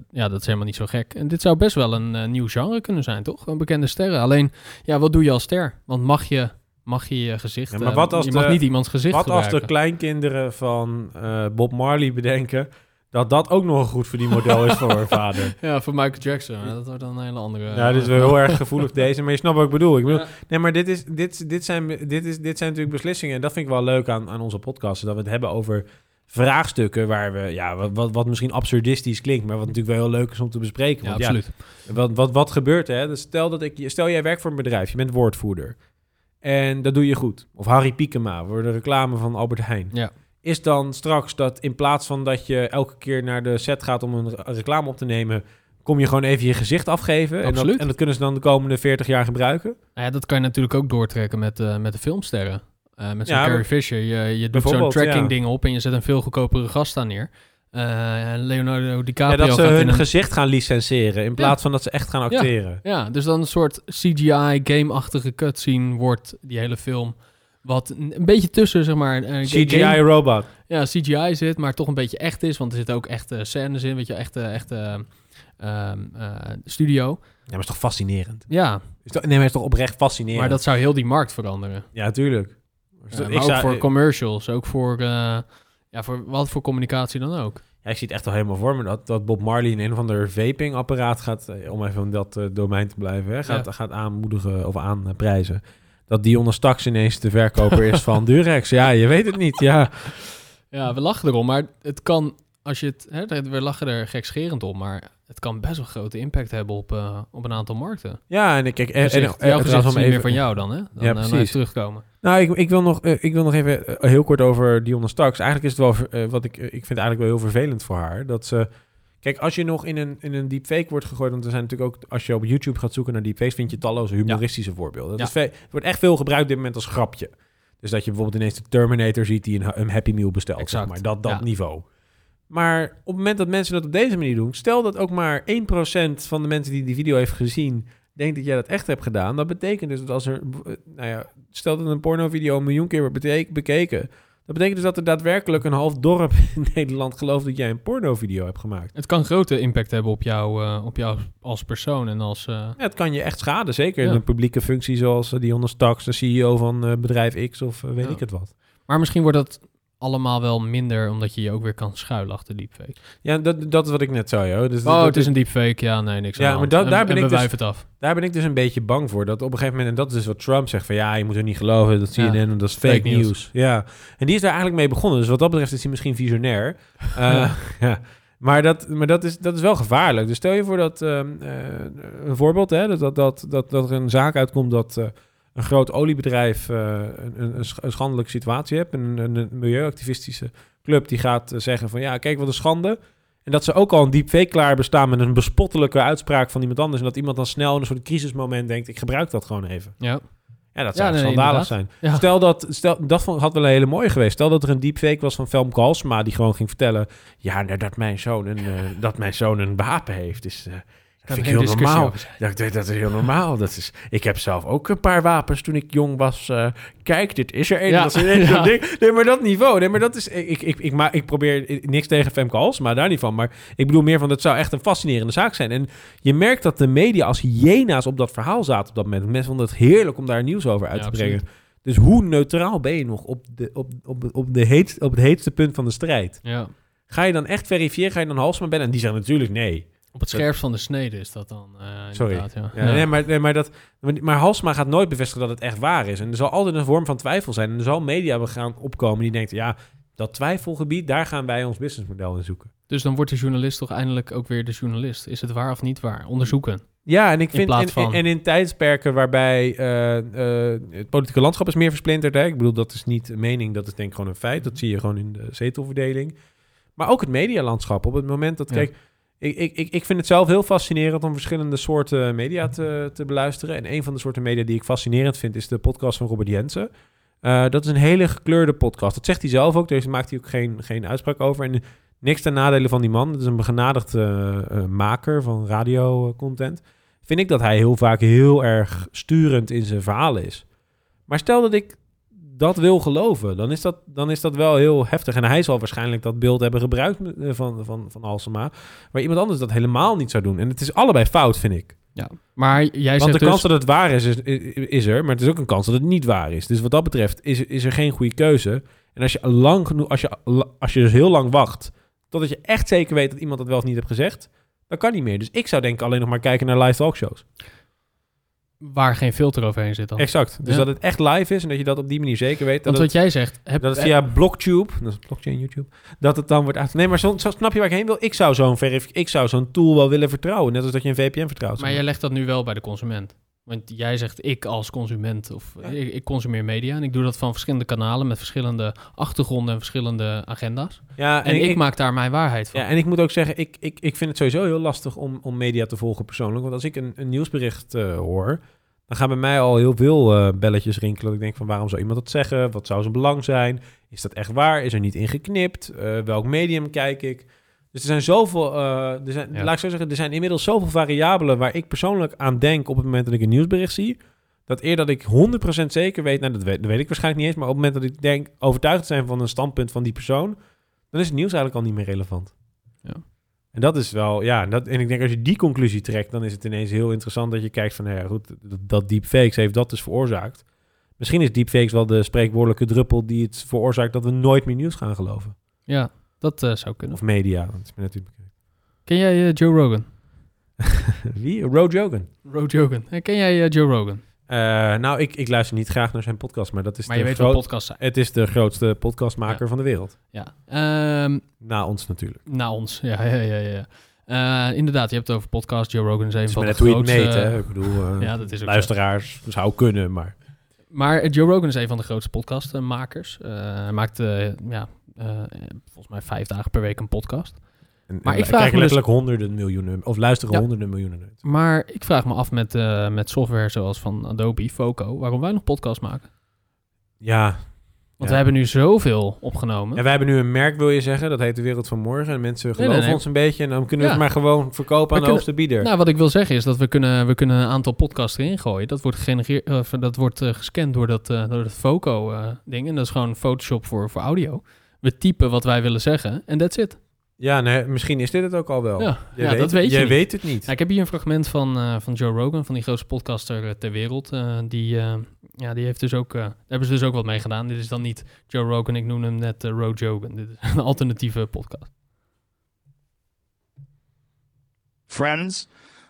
ja, dat is helemaal niet zo gek. En dit zou best wel een nieuw genre kunnen zijn, toch? Een bekende sterren. Alleen, ja, wat doe je als ster? Want mag je mag je, je gezicht... Ja, maar eh, wat als je de- niet iemands gezicht Wat als de kleinkinderen van eh, Bob Marley bedenken dat dat ook nog een goed verdienmodel is voor haar [LAUGHS] vader? Ja, voor Michael Jackson. Dat wordt dan een hele andere... Ja, dit is wel heel erg gevoelig [LAUGHS] deze, maar je snapt wat ik bedoel. Ik bedoel Ja. Nee, maar dit, is, dit, dit, zijn, dit, is, dit zijn natuurlijk beslissingen. En dat vind ik wel leuk aan, aan onze podcast. Dat we het hebben over vraagstukken waar we, ja, wat, wat, wat misschien absurdistisch klinkt, maar wat natuurlijk wel heel leuk is om te bespreken. Ja, Want absoluut. wat, wat, wat gebeurt er? Dus stel, dat ik, stel jij werkt voor een bedrijf, je bent woordvoerder. En dat doe je goed. Of Harry Piekema voor de reclame van Albert Heijn. Ja. Is dan straks dat in plaats van dat je elke keer naar de set gaat om een re- reclame op te nemen, kom je gewoon even je gezicht afgeven? En dat, en dat kunnen ze dan de komende 40 jaar gebruiken? Nou ja, dat kan je natuurlijk ook doortrekken met, eh, met de filmsterren. Eh, met zo'n Ja, Carrie Fisher. Je, je doet zo'n tracking ja. ding op en je zet een veel goedkopere gast aan neer. Eh, Leonardo Ja, DiCaprio dat ze hun een- gezicht gaan licenseren in plaats van dat ze echt gaan acteren. Ja, dus dan een soort CGI-game-achtige cutscene wordt die hele film. Wat een beetje tussen, zeg maar... eh, ga- CGI game- robot. Ja, CGI zit, maar toch een beetje echt is. Want er zitten ook echte scènes in, weet je, echte, echte ehm, eh, studio. Ja, maar is toch fascinerend? Ja, Is toch, nee, maar is toch oprecht fascinerend? maar dat zou heel die markt veranderen. Ja, tuurlijk. Ja, Dus maar ik ook zou- voor commercials, ook voor, ja, voor wat voor communicatie dan ook. Ja, ik zie het echt al helemaal voor me dat, dat Bob Marley in een of ander vaping-apparaat gaat, eh, om even in dat eh, domein te blijven, hè, gaat, Ja. gaat aanmoedigen of aanprijzen. Dat Dion straks ineens de verkoper is van [LAUGHS] Durex. Ja, je weet het niet. Ja, Ja, we lachen erom, maar het kan, als je het, hè, we lachen er gekscherend om, maar het kan best wel grote impact hebben op, eh, op een aantal markten. ja en ik kijk... En, Gezicht, en, jouw en- gezicht trouwens is meer even- van jou dan, hè? Dan Ja, eh, precies. terugkomen. Nou, ik, ik, wil nog, eh, ik wil nog even eh, heel kort over Dionne Starks. Eigenlijk is het wel, eh, wat ik, eh, ik vind het eigenlijk wel heel vervelend voor haar. Dat ze, kijk, als je nog in een, in een deepfake wordt gegooid, want er zijn natuurlijk ook, als je op YouTube gaat zoeken naar deepfakes, vind je talloze humoristische voorbeelden. Dat Ja. is ve- wordt echt veel gebruikt op dit moment als grapje. Dus dat je bijvoorbeeld ineens de Terminator ziet die een, een Happy Meal bestelt, zeg maar. Dat, dat ja. niveau. Maar op het moment dat mensen dat op deze manier doen, stel dat ook maar 1% van de mensen die die video heeft gezien, denkt dat jij dat echt hebt gedaan. Dat betekent dus dat als er, eh, nou ja, stel dat een pornovideo een miljoen keer wordt bekeken. Dat betekent dus dat er daadwerkelijk een half dorp [LAUGHS] in Nederland gelooft dat jij een pornovideo hebt gemaakt. Het kan grote impact hebben op jou, eh, op jou als persoon en als... eh, Ja, het kan je echt schaden, zeker in een publieke functie zoals uh, Dionne Staks, de CEO van bedrijf X of weet ik het wat. Maar misschien wordt dat allemaal wel minder, omdat je je ook weer kan schuilen achter deepfake. Ja, dat, dat is wat ik net zei. Hoor. Dus Oh, dat- het is een deepfake. Ja, nee, niks Ja, maar hand. dat- En- daar ben en ik dus- het af. Daar ben ik dus een beetje bang voor. Dat op een gegeven moment, en dat is dus wat Trump zegt van ja, je moet er niet geloven, dat Ja, CNN en dat is fake, fake news. Ja, en die is daar eigenlijk mee begonnen. Dus wat dat betreft is hij misschien visionair. [LAUGHS] Eh, ja. Maar, dat, maar dat, is, dat is wel gevaarlijk. Dus stel je voor dat, ehm, eh, een voorbeeld, hè, dat, dat, dat, dat, dat er een zaak uitkomt dat eh, een groot oliebedrijf eh, een, een, een sch- een schandelijke situatie heeft. Een, een, milieuactivistische club die gaat eh, zeggen van ja, kijk wat een schande. En dat ze ook al een deepfake klaar bestaan met een bespottelijke uitspraak van iemand anders. En dat iemand dan snel in een soort crisismoment denkt, ik gebruik dat gewoon even. Ja. Ja, dat Ja, zou nee, schandalig zijn. Ja. Stel dat, stel, dat had wel een hele mooie geweest. Stel dat er een deepfake was van Felmke Halsema die gewoon ging vertellen... ja, nou, dat mijn zoon een, eh, dat mijn zoon een wapen heeft, is... dat vind ik heel normaal. dat, dat is heel normaal. Dat is, ik heb zelf ook een paar wapens toen ik jong was. eh, kijk, dit is er één. Ja. Dat is een [LAUGHS] Ja. ding. Nee, maar dat niveau. Nee, maar dat is... Ik, ik, ik, maar ik probeer niks tegen Femke Halsema, daar niet van. Maar ik bedoel meer van, dat zou echt een fascinerende zaak zijn. En je merkt dat de media als hyena's op dat verhaal zaten op dat moment. Mensen vonden het heerlijk om daar nieuws over uit Ja, te brengen. absoluut. Dus hoe neutraal ben je nog op, de, op, op, op, de heet, op het heetste punt van de strijd? Ja. Ga je dan echt verifiëren? Ga je dan Halsema bellen? En die zeggen natuurlijk nee. Op het scherpst van de snede is dat dan. eh, Sorry. inderdaad, Ja. Ja, Ja. Nee, maar, nee, maar, dat, maar, Halsema gaat nooit bevestigen dat het echt waar is. En er zal altijd een vorm van twijfel zijn. En er zal media gaan opkomen die denkt... ja, dat twijfelgebied, daar gaan wij ons businessmodel in zoeken. Dus dan wordt de journalist toch eindelijk ook weer de journalist. Is het waar of niet waar? Onderzoeken. Ja, en ik In vind... Van- en in tijdsperken waarbij eh, eh, het politieke landschap is meer versplinterd... Hè? Ik bedoel, dat is niet een mening, dat is denk ik gewoon een feit. Dat zie je gewoon in de zetelverdeling. Maar ook het medialandschap. Op het moment dat... Kijk, ik, ik, ik vind het zelf heel fascinerend om verschillende soorten media te, te beluisteren. En een van de soorten media die ik fascinerend vind is de podcast van Robert Jensen. Eh, dat is een hele gekleurde podcast. Dat zegt hij zelf ook. Daar maakt hij ook geen, geen uitspraak over. En niks ten nadele van die man. Het is een begenadigd eh, eh, maker van radiocontent. Vind ik dat hij heel vaak heel erg sturend in zijn verhalen is. Maar stel dat ik dat wil geloven, dan is dat, dan is dat wel heel heftig. En hij zal waarschijnlijk dat beeld hebben gebruikt eh, van, van, van Alsema. Maar iemand anders dat helemaal niet zou doen. En het is allebei fout, vind ik. Ja. Maar jij Want de dus... kans dat het waar is, is, is er. Maar het is ook een kans dat het niet waar is. Dus wat dat betreft is, is er geen goede keuze. En als je lang genoeg, als je, als je dus heel lang wacht, totdat je echt zeker weet dat iemand dat wel of niet heeft gezegd, dan kan niet meer. Dus ik zou denk alleen nog maar kijken naar live talkshows. Waar geen filter overheen zit dan. Exact. Dus Ja. dat het echt live is en dat je dat op die manier zeker weet. Dat Want het, wat jij zegt... Heb, dat het via Blocktube, dat is blockchain YouTube, dat het dan wordt uit. Nee, maar zo, zo snap je waar ik heen wil? Ik zou zo'n verif- ik zou zo'n tool wel willen vertrouwen, net als dat je een VPN vertrouwt. Maar jij legt dat nu wel bij de consument. Want jij zegt ik als consument, of ik, ik consumeer media en ik doe dat van verschillende kanalen met verschillende achtergronden en verschillende agenda's. ja, En, ik, maak daar mijn waarheid van. Ja, en ik moet ook zeggen, ik, ik, ik vind het sowieso heel lastig om, om media te volgen persoonlijk. Want als ik een, een nieuwsbericht eh, hoor, dan gaan bij mij al heel veel eh, belletjes rinkelen. Dat ik denk van waarom zou iemand dat zeggen? Wat zou zijn belang zijn? Is dat echt waar? Is er niet in geknipt? Eh, welk medium kijk ik? Dus er zijn zoveel, eh, er zijn, Ja. laat ik zo zeggen, er zijn inmiddels zoveel variabelen waar ik persoonlijk aan denk op het moment dat ik een nieuwsbericht zie. Dat eer dat ik 100% zeker weet, nou dat weet, dat weet ik waarschijnlijk niet eens, maar op het moment dat ik denk overtuigd te zijn van een standpunt van die persoon, dan is het nieuws eigenlijk al niet meer relevant. Ja. En dat is wel, ja, dat, en ik denk als je die conclusie trekt, dan is het ineens heel interessant dat je kijkt van, nou ja, goed, dat, dat deepfakes heeft dat dus veroorzaakt. Misschien is deepfakes wel de spreekwoordelijke druppel die het veroorzaakt dat we nooit meer nieuws gaan geloven. Ja, dat eh, zou kunnen. Of media, dat is me natuurlijk bekend. Ken jij eh, Joe Rogan? [LAUGHS] Wie? Roe Jogan. Joe Rogan. Eh, Ken jij Joe Rogan? Nou, ik, ik luister niet graag naar zijn podcast, maar dat is Maar de je weet groot- wat podcasts zijn. Het is de grootste podcastmaker Ja. van de wereld. Ja. Ehm, Na ons natuurlijk. na ons. Ja, ja, ja. ja. Inderdaad, je hebt het over podcast. Joe Rogan is een van de grootste... meet, hè. Ik bedoel, [LAUGHS] Ja, dat is ook luisteraars zou kunnen, maar... Maar Joe Rogan is een van de grootste podcastmakers. Hij maakt ja, volgens mij vijf dagen per week een podcast. En, Maar en ik vraag me dus- honderden miljoenen, of luisteren Ja. honderden miljoenen uit. Maar ik vraag me af met, eh, met software zoals van Adobe, Foco, waarom wij nog podcast maken. Ja. Want ja. we hebben nu zoveel opgenomen. En wij hebben nu een merk, wil je zeggen, dat heet De Wereld van Morgen. En mensen geloven nee, nee. ons een beetje en dan kunnen we Ja. het maar gewoon verkopen aan de hoogste bieder. Nou, wat ik wil zeggen is dat we kunnen, we kunnen een aantal podcasts erin gooien. Dat wordt, gegenereerd, dat wordt eh, gescand door dat, eh, door dat Foco-ding. en dat is gewoon Photoshop voor, voor audio. We typen wat wij willen zeggen en that's it. Ja, nee, misschien is dit het ook al wel. Ja, Je ja weet, dat weet je Jij niet. weet het niet. Ja, ik heb hier een fragment van, eh, van Joe Rogan, van die grootste podcaster eh, ter wereld. Eh, die, eh, ja, die heeft dus ook, eh, daar hebben ze dus ook wat mee gedaan. Dit is dan niet Joe Rogan, ik noem hem net eh Ro Jogan. Dit is [LAUGHS] een alternatieve podcast. Friends,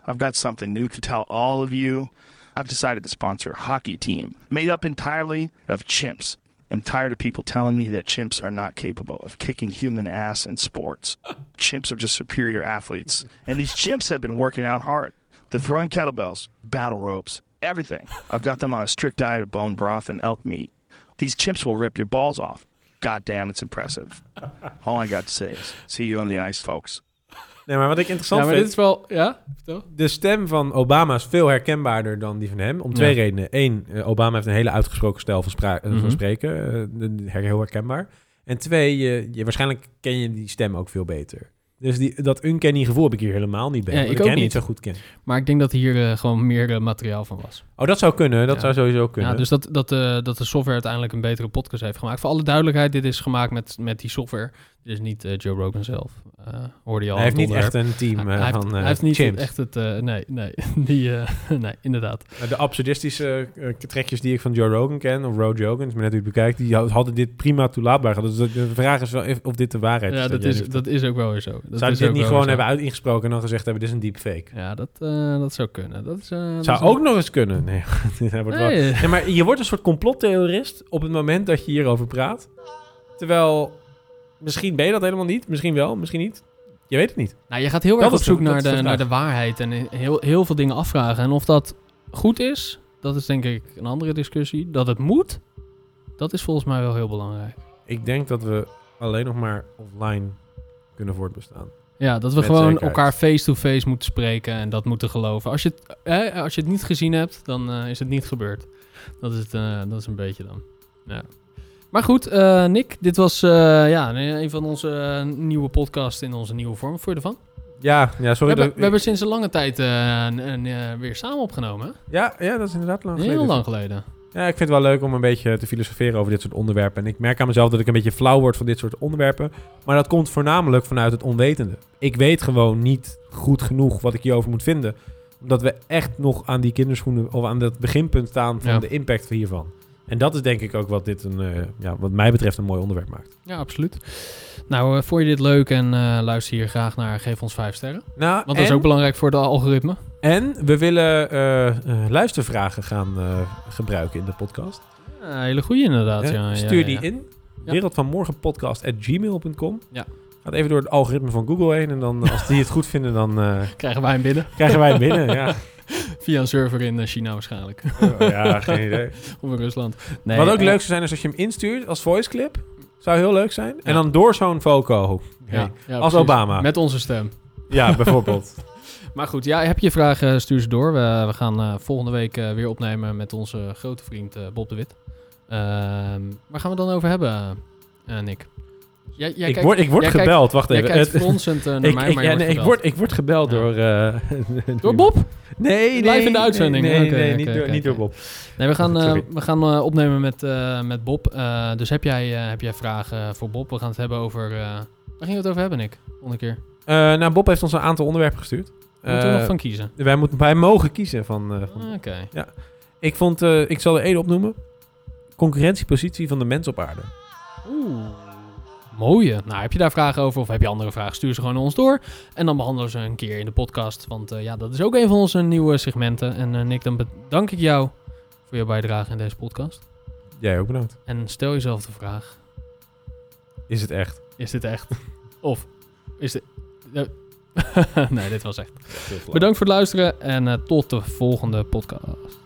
I've got something new to tell all of you. I've decided to sponsor a hockey team made up entirely of chimps. I'm tired of people telling me that chimps are not capable of kicking human ass in sports. [LAUGHS] chimps are just superior athletes. And these chimps have been working out hard. They're throwing kettlebells, battle ropes, everything. I've got them on a strict diet of bone broth and elk meat. These chimps will rip your balls off. God damn, it's impressive. All I got to say is, see you on the ice, folks. Nee, maar wat ik interessant Ja, maar vind... dit is wel, ja, vertel. De stem van Obama is veel herkenbaarder dan die van hem. Om twee Ja. redenen. Eén, eh, Obama heeft een hele uitgesproken stijl van, spra- eh, Mhm. van spreken. eh, heel herkenbaar. En twee, je, je, waarschijnlijk ken je die stem ook veel beter. Dus die, dat uncanny gevoel heb ik hier helemaal niet bij. Ja, ik ik ook hem niet. zo goed ken. Maar ik denk dat hier eh, gewoon meer eh, materiaal van was. Oh, dat zou kunnen. Dat Ja. zou sowieso kunnen. Ja, dus dat, dat, eh, dat de software uiteindelijk een betere podcast heeft gemaakt. Voor alle duidelijkheid, dit is gemaakt met, met die software. Dit is niet Joe Rogan zelf. Hoorde je al Hij heeft niet echt een team Hij- heeft- van Hij heeft niet chimps. echt het... nee, nee, [LAUGHS] die, [LAUGHS] nee, inderdaad. De absurdistische trekjes die ik van Joe Rogan ken, of Roe Jogan, is maar net het bekijkt, die hadden dit prima toelaatbaar. Dus de vraag is wel of- dit de waarheid Ja, is. dat jij is, dat is ook wel weer zo. Dat Zou dit niet gewoon hebben uit ingesproken en dan gezegd hebben, dit is een deepfake? Ja, dat, eh, dat zou kunnen. Dat is, eh, dat Zou is- ook nog eens kunnen. Nee, [LAUGHS] hij wordt wel- Nee. Nee, maar je wordt een soort complottheorist op het moment dat je hierover praat. Terwijl, misschien ben je dat helemaal niet. Misschien wel, misschien niet. Je weet het niet. Nou, je gaat heel Dat erg op zoek naar de naar de waarheid en heel, heel veel dingen afvragen. En of dat goed is, dat is denk ik een andere discussie. Dat het moet, dat is volgens mij wel heel belangrijk. Ik denk dat we alleen nog maar offline kunnen voortbestaan. Ja, dat we Met gewoon zekerheid. elkaar face-to-face moeten spreken en dat moeten geloven. Als je het, eh, als je het niet gezien hebt, dan eh, is het niet gebeurd. Dat is, het, eh, dat is een beetje dan. Ja. Maar goed, eh, Nick, dit was ja, een van onze nieuwe podcasts in onze nieuwe vorm. Vond je ervan? Ja, ja We sorry. hebben, we hebben sinds een lange tijd een- een, weer samen opgenomen. hè? ja, ja, dat is inderdaad lang Heel lang geleden. Ja, ik vind het wel leuk om een beetje te filosoferen over dit soort onderwerpen. En ik merk aan mezelf dat ik een beetje flauw word van dit soort onderwerpen. Maar dat komt voornamelijk vanuit het onwetende. Ik weet gewoon niet goed genoeg wat ik hierover moet vinden. Omdat we echt nog aan die kinderschoenen of aan dat beginpunt staan van Ja. de impact hiervan. En dat is denk ik ook wat dit een, eh, ja, wat mij betreft een mooi onderwerp maakt. Ja, absoluut. Nou, eh, vond je dit leuk en eh, luister hier graag naar Geef ons 5 sterren. Nou, Want dat is ook belangrijk voor de algoritme. En we willen luistervragen gaan gebruiken in de podcast. Hele goede inderdaad. Ja, Ja, Stuur ja. die in. Ja. Wereld van Morgen podcast at gmail.com. Ja. Gaat even door het algoritme van Google heen. En dan, als die het goed vinden, dan [LAUGHS] Krijgen wij hem binnen. krijgen wij hem binnen. Ja. [LAUGHS] Via een server in eh, China waarschijnlijk. Oh, ja, [LAUGHS] geen idee. of in Rusland. Nee, Wat ook eh, leuk zou zijn, is als je hem instuurt als voice clip. Zou heel leuk zijn. En dan door zo'n Foco. Ja, Hey, als precies. Obama. Met onze stem. Ja, bijvoorbeeld. [LAUGHS] Maar goed, ja, heb je vragen, stuur ze door. We, we gaan eh, volgende week eh, weer opnemen met onze grote vriend eh, Bob de Wit. Ehm, waar gaan we het dan over hebben, eh, Nick? Jij, jij ik, kijkt- word, ik word jij kijkt- gebeld, wacht jij even. kijkt Het- [LAUGHS] fronsend, naar ik, mij, ik, maar ja, nee, ik, word, ik word gebeld door... eh, Door [LAUGHS] Bob? Nee, nee. Live in de uitzending? Nee, nee, nee, niet, door, niet door. Bob. Nee, we gaan, eh, we gaan eh, opnemen met, met Bob. Dus heb jij, heb jij vragen voor Bob? We gaan het hebben over... waar gingen we het over hebben, Nick? Volgende keer. Nou, Bob heeft ons een aantal onderwerpen gestuurd. Moeten we nog van kiezen? Wij, moeten, wij mogen kiezen van... van Oké. Ja. Ik vond... ik zal er één opnoemen. Concurrentiepositie van de mens op aarde. Oeh. Mooie. Nou, heb je daar vragen over of heb je andere vragen, stuur ze gewoon naar ons door. En dan behandelen we ze een keer in de podcast. Want eh, ja, dat is ook een van onze nieuwe segmenten. En eh, Nick, dan bedank ik jou voor je bijdrage in deze podcast. Jij ook bedankt. En stel jezelf de vraag. Is het echt? Is dit echt? [LAUGHS] Of is dit... eh, [LAUGHS] nee, dit was echt. Bedankt voor het luisteren en tot de volgende podcast.